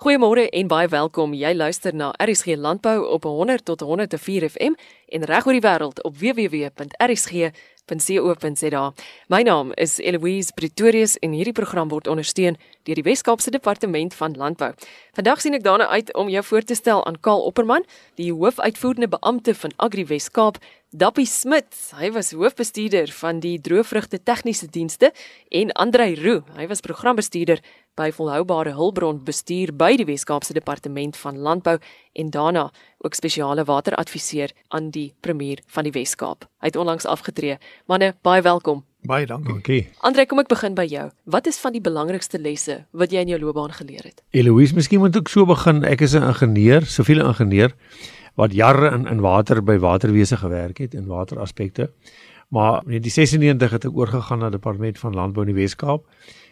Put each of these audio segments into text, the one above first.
Goeiemôre en baie welkom. Jy luister na RSG Landbou op 100 tot 104 FM en reg oor die wêreld op www.rsg.co.za. My naam is Eloise Pretorius en hierdie program word ondersteun deur die Wes-Kaapse Departement van Landbou. Vandag sien ek daarna uit om jou voor te stel aan Karl Opperman, die hoofuitvoerende beampte van Agri Wes-Kaap, Dappie Smit, hy was hoofbestuurder van die droëvrugte tegniese dienste en Andrei Roo, hy was programbestuurder by volhoubare hulpbron bestuur by die Wes-Kaapse Departement van Landbou en daarna ook spesiale wateradviseur aan die premier van die Wes-Kaap. Hy het onlangs afgetree. Manne, baie welkom. Baie dankie. Dankie. Andrei, kom ek begin by jou. Wat is van die belangrikste lesse wat jy in jou loopbaan geleer het? Eloise, miskien moet ek so begin. Ek is 'n ingenieur, siviele ingenieur wat jare in in water by waterwese gewerk het in wateraspekte. Maar in die 96 het ek oorgegaan na departement van landbou in die Wes-Kaap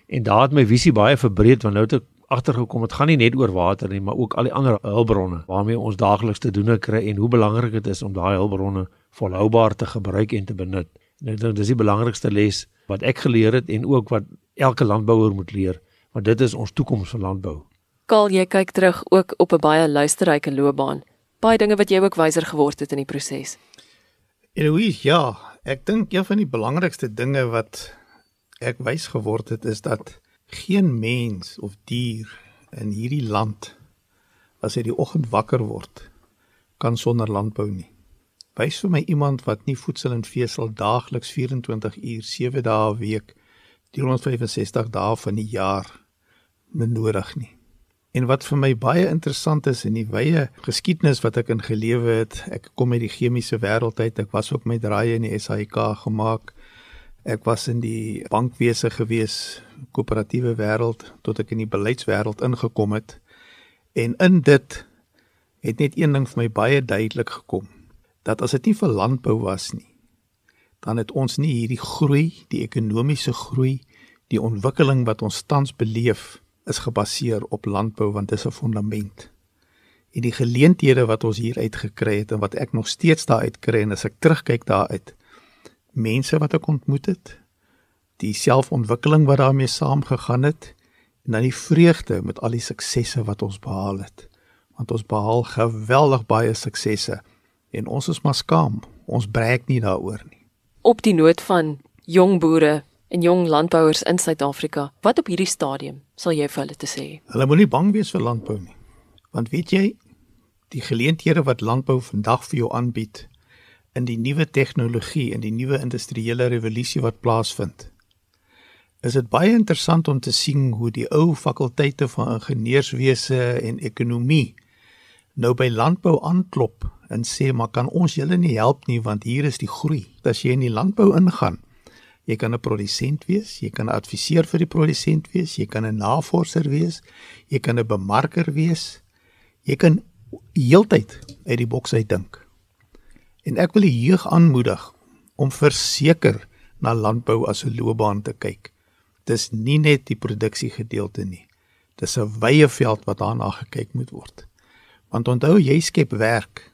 en daar het my visie baie verbreed want nou het ek agtergekom dit gaan nie net oor water nie, maar ook al die ander hulpbronne waarmee ons daagliks te doen kry en hoe belangrik dit is om daai hulpbronne volhoubaar te gebruik en te benut. En ek dink dis die belangrikste les wat ek geleer het en ook wat elke landbouer moet leer, want dit is ons toekoms van landbou. Kaal, jy kyk terug ook op 'n baie luisterryke loopbaan baie dinge wat jy ook wyser geword het in die proses. Eloise, ja, ek dink een van die belangrikste dinge wat ek wys geword het is dat geen mens of dier in hierdie land as hy die oggend wakker word kan sonder landbou nie. Wys vir my iemand wat nie voedsel en vesel daagliks 24 uur 7 dae 'n week 365 dae van die jaar benodig nie. En wat vir my baie interessant is in die wye geskiedenis wat ek in gelewe het, ek kom uit die chemiese wêreld uit. Ek was ook met draaie in die SAIK gemaak. Ek was in die bankwese gewees, koöperatiewe wêreld tot ek in die beleidswêreld ingekom het. En in dit het net een ding vir my baie duidelik gekom, dat as dit nie vir landbou was nie, dan het ons nie hierdie groei, die ekonomiese groei, die ontwikkeling wat ons tans beleef is gebaseer op landbou want dit is 'n fondament. En die geleenthede wat ons hier uitgekry het en wat ek nog steeds daar uit kry en as ek terugkyk daaruit, mense wat ek ontmoet het, die selfontwikkeling wat daarmee saamgegaan het en dan die vreugde met al die suksesse wat ons behaal het. Want ons behaal geweldig baie suksesse en ons is maar skaam. Ons breek nie daaroor nie. Op die noot van jong boere en jong landbouers in Suid-Afrika. Wat op hierdie stadium sal jy vir hulle te sê? Hulle moenie bang wees vir landbou nie. Want weet jy, die geleenthede wat landbou vandag vir jou aanbied in die nuwe tegnologie en die nuwe industriële revolusie wat plaasvind. Is dit baie interessant om te sien hoe die ou fakulteite van ingenieurswese en ekonomie nou by landbou aanklop en sê maar kan ons julle nie help nie want hier is die groei. As jy in die landbou ingaan, Jy kan 'n produsent wees, jy kan 'n adviseur vir die produsent wees, jy kan 'n navorser wees, jy kan 'n bemarker wees. Jy kan heeltyd uit die boks uit dink. En ek wil die jeug aanmoedig om verseker na landbou as 'n loopbaan te kyk. Dis nie net die produksie gedeelte nie. Dis 'n wye veld wat daarna gekyk moet word. Want onthou jy skep werk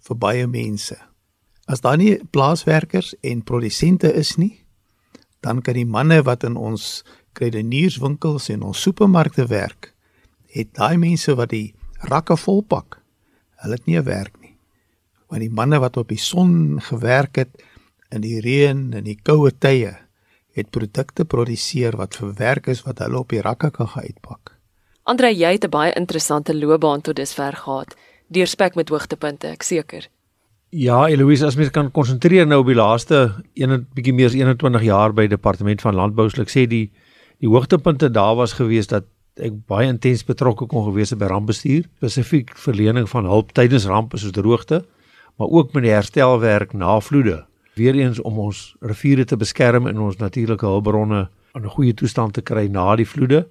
vir baie mense. As daar nie plaaswerkers en produsente is nie, dan kan die manne wat in ons kredienierswinkels en ons supermarkte werk, het daai mense wat die rakke volpak, hulle het nie 'n werk nie. Want die manne wat op die son gewerk het in die reën en die koue tye, het produkte produseer wat verwerk is wat hulle op die rakke kan gaan uitpak. Andre, jy het 'n baie interessante loopbaan tot dusver gehad. Deurspek met hoogtepunte, ek seker. Ja, Eloise, as mens kan konsentreer nou op die laaste 1 bietjie meer as 21 jaar by departement van landbou, sou ek sê die die hoogtepunte daar was gewees dat ek baie intens betrokke kon gewees het by rampbestuur, spesifiek verlening van hulp tydens rampe soos droogte, maar ook met die herstelwerk na vloede. Weereens om ons riviere te beskerm en ons natuurlike hulpbronne in 'n goeie toestand te kry na die vloede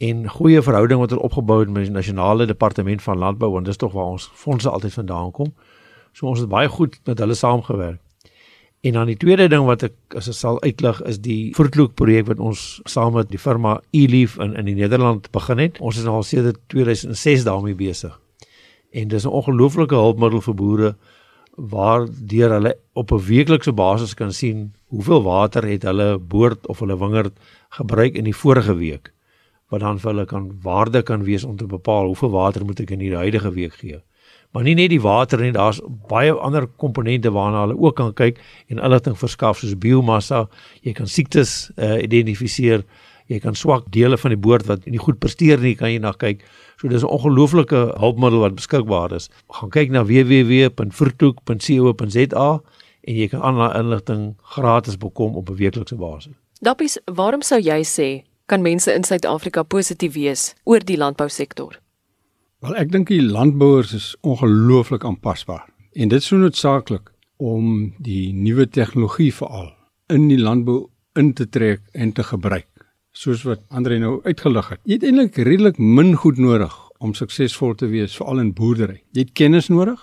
en goeie verhouding wat er opgebou het met die nasionale departement van landbou want dis tog waar ons fondse altyd vandaan kom. So ons het baie goed met hulle saamgewerk. En dan die tweede ding wat ek as ek sal uitlig is die Fruitloop projek wat ons saam met die firma Eleaf in in die Nederland begin het. Ons is nou al sedert 2006 daarmee besig. En dis 'n ongelooflike hulpmiddel vir boere waardeur hulle op 'n weeklikse basis kan sien hoeveel water het hulle boord of hulle wingerd gebruik in die vorige week. wat dan vir hulle kan waarde kan wees om te bepaal hoeveel water moet ek in hierdie huidige week gee. Maar nie net die water nie, daar's baie ander komponente waarna hulle ook kan kyk en inligting verskaf soos biomassa, jy kan siektes uh, identifiseer, jy kan swak dele van die boord wat nie goed presteer nie, kan jy na kyk. So dis 'n ongelooflike hulpmiddel wat beskikbaar is. Gaan kyk na www.vertoek.co.za en jy kan al daai inligting gratis bekom op 'n weeklikse basis. Dappies, waarom sou jy sê kan mense in Suid-Afrika positief wees oor die landbousektor? Wel, ek dink die landbouers is ongelooflik aanpasbaar en dit is so noodsaaklik om die nuwe tegnologie veral in die landbou in te trek en te gebruik soos wat Andre nou uitgelig het. Jy het eintlik redelik min goed nodig om suksesvol te wees, veral in boerdery. Jy het kennis nodig.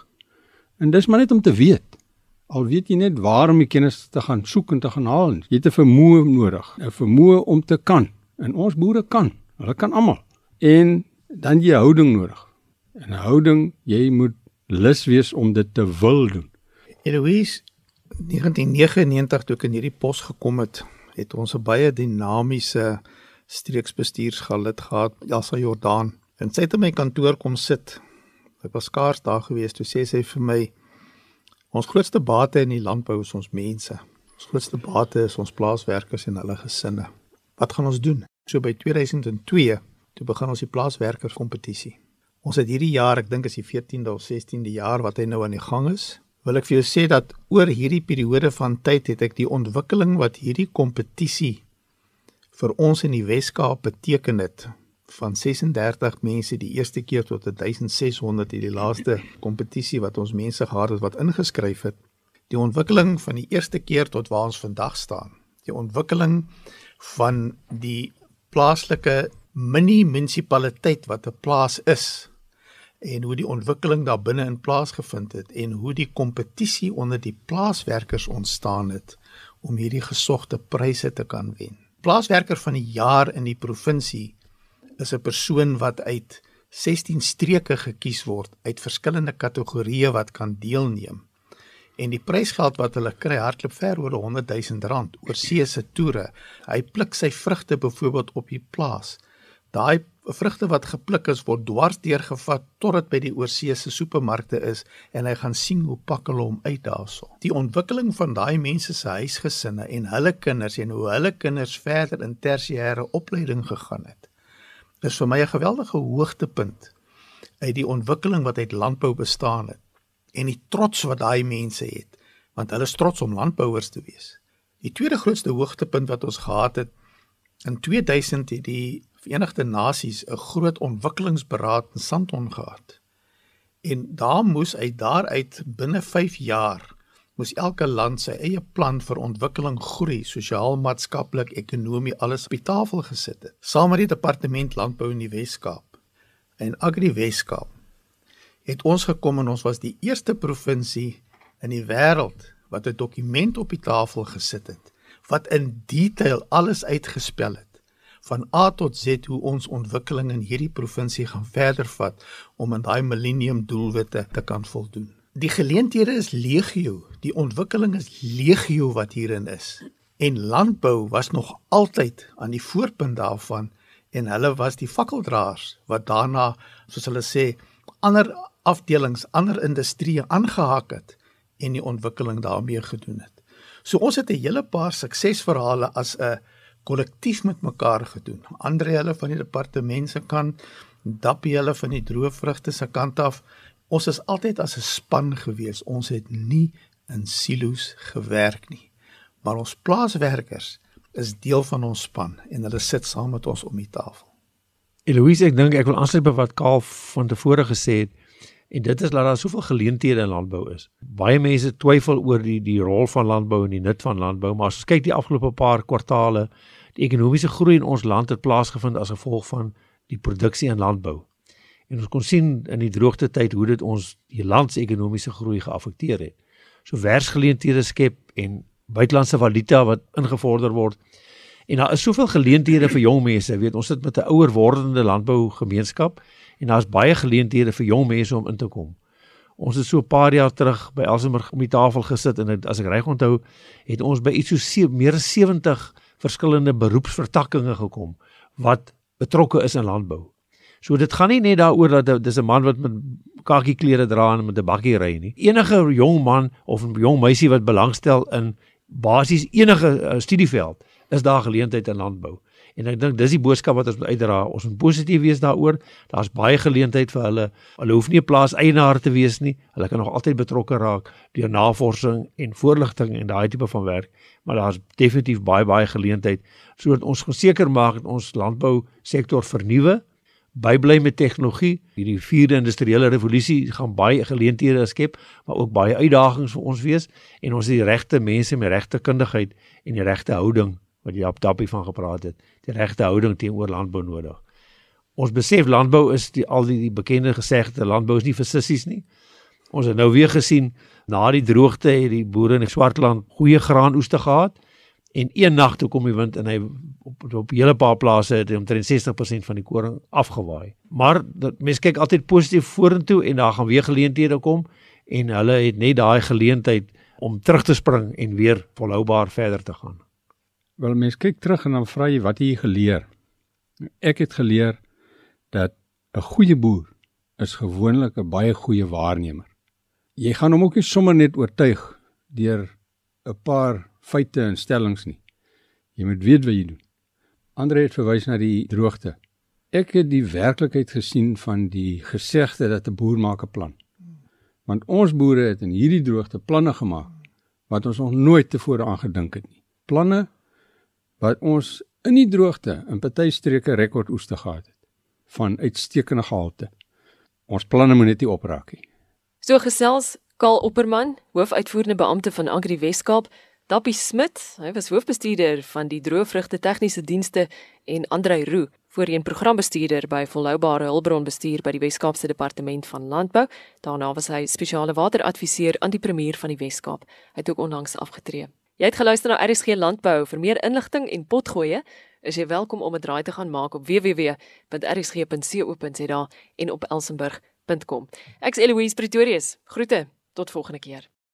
En dis maar net om te weet. Al weet jy net waar om die kennis te gaan soek en te gaan haal. Jy het 'n vermoë nodig, 'n vermoë om te kan. En ons boere kan. Hulle kan almal. En dan jy houding nodig. En houding, jy moet lus wees om dit te wil doen. Eloise 1999 toe ek in hierdie pos gekom het, het ons 'n baie dinamiese streeksbestuursgelid gehad, Elsa Jordaan. En sy het in my kantoor kom sit. Ek was skaars daar gewees toe sê sy vir my ons grootste bate in die landbou is ons mense. Ons grootste bate is ons plaaswerkers en hulle gesinne. Wat gaan ons doen? So by 2002 toe begin ons die plaaswerkers kompetisie. Ons het hierdie jaar, ek dink is die 14de of 16de jaar wat hy nou aan die gang is wil ek vir jou sê dat oor hierdie periode van tyd het ek die ontwikkeling wat hierdie kompetisie vir ons in die Wes-Kaap beteken het van 36 mense die eerste keer tot 1600 in die laaste kompetisie wat ons mense gehad het wat ingeskryf het die ontwikkeling van die eerste keer tot waar ons vandag staan. Die ontwikkeling van die plaaslike mini munisipaliteit wat 'n plaas is en hoe die ontwikkeling daar binne in plaas gevind het en hoe die kompetisie onder die plaaswerkers ontstaan het om hierdie gesogte pryse te kan wen. Plaaswerker van die jaar in die provinsie is 'n persoon wat uit 16 streke gekies word uit verskillende kategorieë wat kan deelneem. En die prysgeld wat hulle kry hardloop ver oor 100 000 rand oor see se toere. Hy pluk sy vrugte byvoorbeeld op die plaas. Daai vrugte wat gepluk is word dwars deurgevat tot dit by die oorseese supermarkte is en hy gaan sien hoe pak hulle hom uit daarso. Die ontwikkeling van daai mense se huisgesinne en hulle kinders en hoe hulle kinders verder in tersiêre opleiding gegaan het. Is vir my 'n geweldige hoogtepunt uit die ontwikkeling wat uit landbou bestaan het en die trots wat daai mense het want hulle is trots om landbouers te wees. Die tweede grootste hoogtepunt wat ons gehad het in 2000 het die Verenigde Nasies 'n groot ontwikkelingsberaad in Sandton gehad. En daar moes uit daaruit binne 5 jaar moes elke land sy eie plan vir ontwikkeling, groei, sosiaal, maatskaplik, ekonomie alles op die tafel gesit het. Saam met die departement landbou in die Wes-Kaap en Agri Wes-Kaap het ons gekom en ons was die eerste provinsie in die wêreld wat 'n dokument op die tafel gesit het wat in detail alles uitgespel het van A tot Z hoe ons ontwikkeling in hierdie provinsie gaan verder vat om aan daai millennium doelwitte te kan voldoen. Die geleenthede is legio, die ontwikkeling is legio wat hierin is. En landbou was nog altyd aan die voorpunt daarvan en hulle was die fakkeldraers wat daarna, soos hulle sê, ander afdelings, ander industrieë aangehak het en die ontwikkeling daarmee gedoen het. So ons het 'n hele paar suksesverhale as 'n kollektief met mekaar gedoen. Andre hulle van die departement se kant, Dappie hulle van die droëvrugte se kant af. Ons is altyd as 'n span gewees. Ons het nie in silo's gewerk nie. Maar ons plaaswerkers is deel van ons span en hulle sit saam met ons om die tafel. Eloise, ek dink ek wil aansluit by wat Kaal van tevore gesê het. En dit is dat daar soveel geleenthede in landbou is. Baie mense twyfel oor die die rol van landbou en die nut van landbou, maar as ons kyk die afgelope paar kwartale, die ekonomiese groei in ons land het plaasgevind as gevolg van die produksie in landbou. En ons kon sien in die droogte tyd hoe dit ons die land se ekonomiese groei geaffekteer het. So werksgeleenthede skep en buitelandse valuta wat ingevorder word. En daar is soveel geleenthede vir jong mense. Weet ons sit met 'n ouer wordende landbougemeenskap en daar's baie geleenthede vir jong mense om in te kom. Ons het so 'n paar jaar terug by Elsenburg om die tafel gesit en het, as ek reg onthou, het ons by iets so meer as 70 verskillende beroepsvertakkings gekom wat betrokke is in landbou. So dit gaan nie net daaroor dat dis 'n man wat met kakie klere dra en met 'n bakkie ry nie. Enige jong man of 'n jong meisie wat belangstel in basies enige uh, studieveld, is daar geleentheid in landbou. En ek dink dis die boodskap wat ons moet uitdra. Ons moet positief wees daaroor. Daar's baie geleentheid vir hulle. Hulle hoef nie 'n plaas eienaar te wees nie. Hulle kan nog altyd betrokke raak deur navorsing en voorligting en daai tipe van werk. Maar daar's definitief baie baie geleentheid sodat ons seker maak dat ons landbou sektor vernuwe bybly met tegnologie. Hierdie vierde industriële revolusie gaan baie geleenthede skep, maar ook baie uitdagings vir ons wees en ons het die regte mense met regte kundigheid en die regte houding wat jy op dappie van gepraat het, die regte houding teenoor landbou nodig. Ons besef landbou is die al die, die bekende gesegde landbou is nie vir sissies nie. Ons het nou weer gesien na die droogte het die boere in die Swartland goeie graanoeste gehad en een nag toe kom die wind en hy op op hele paar plase het omtrent 60% van die koring afgewaai. Maar mense kyk altyd positief vorentoe en daar gaan weer geleenthede kom en hulle het net daai geleentheid om terug te spring en weer volhoubaar verder te gaan. Wel mens kyk terug en dan vra jy wat het jy geleer? Ek het geleer dat 'n goeie boer is gewoonlik 'n baie goeie waarnemer. Jy gaan hom ook nie sommer net oortuig deur 'n paar feite en stellings nie. Jy moet weet wat jy doen. Andre het verwys na die droogte. Ek het die werklikheid gesien van die gesegde dat 'n boer maak 'n plan. Want ons boere het in hierdie droogte planne gemaak wat ons nog nooit tevore aangedink het nie. Planne wat ons in die droogte in party streke rekordoeste gehad het van uitstekende gehalte. Ons planne moet net nie opraak nie. So gesels Karl Opperman, hoofuitvoerende beampte van Agri Weskaap, Dappie Smit, hy was hoofbestuurder van die droëvrugte tegniese dienste en Andrei Roo, voorheen programbestuurder by volhoubare hulpbronbestuur by die Weskaapse departement van landbou. Daarna was hy spesiale wateradviseur aan die premier van die Weskaap. Hy het ook onlangs afgetree. Jy het geluister na RSG Landbou vir meer inligting en potgoeie. Is jy welkom om 'n draai te gaan maak op www.rsg.co.za en op elsenburg.com. Ek's Eloise Pretorius. Groete. Tot volgende keer.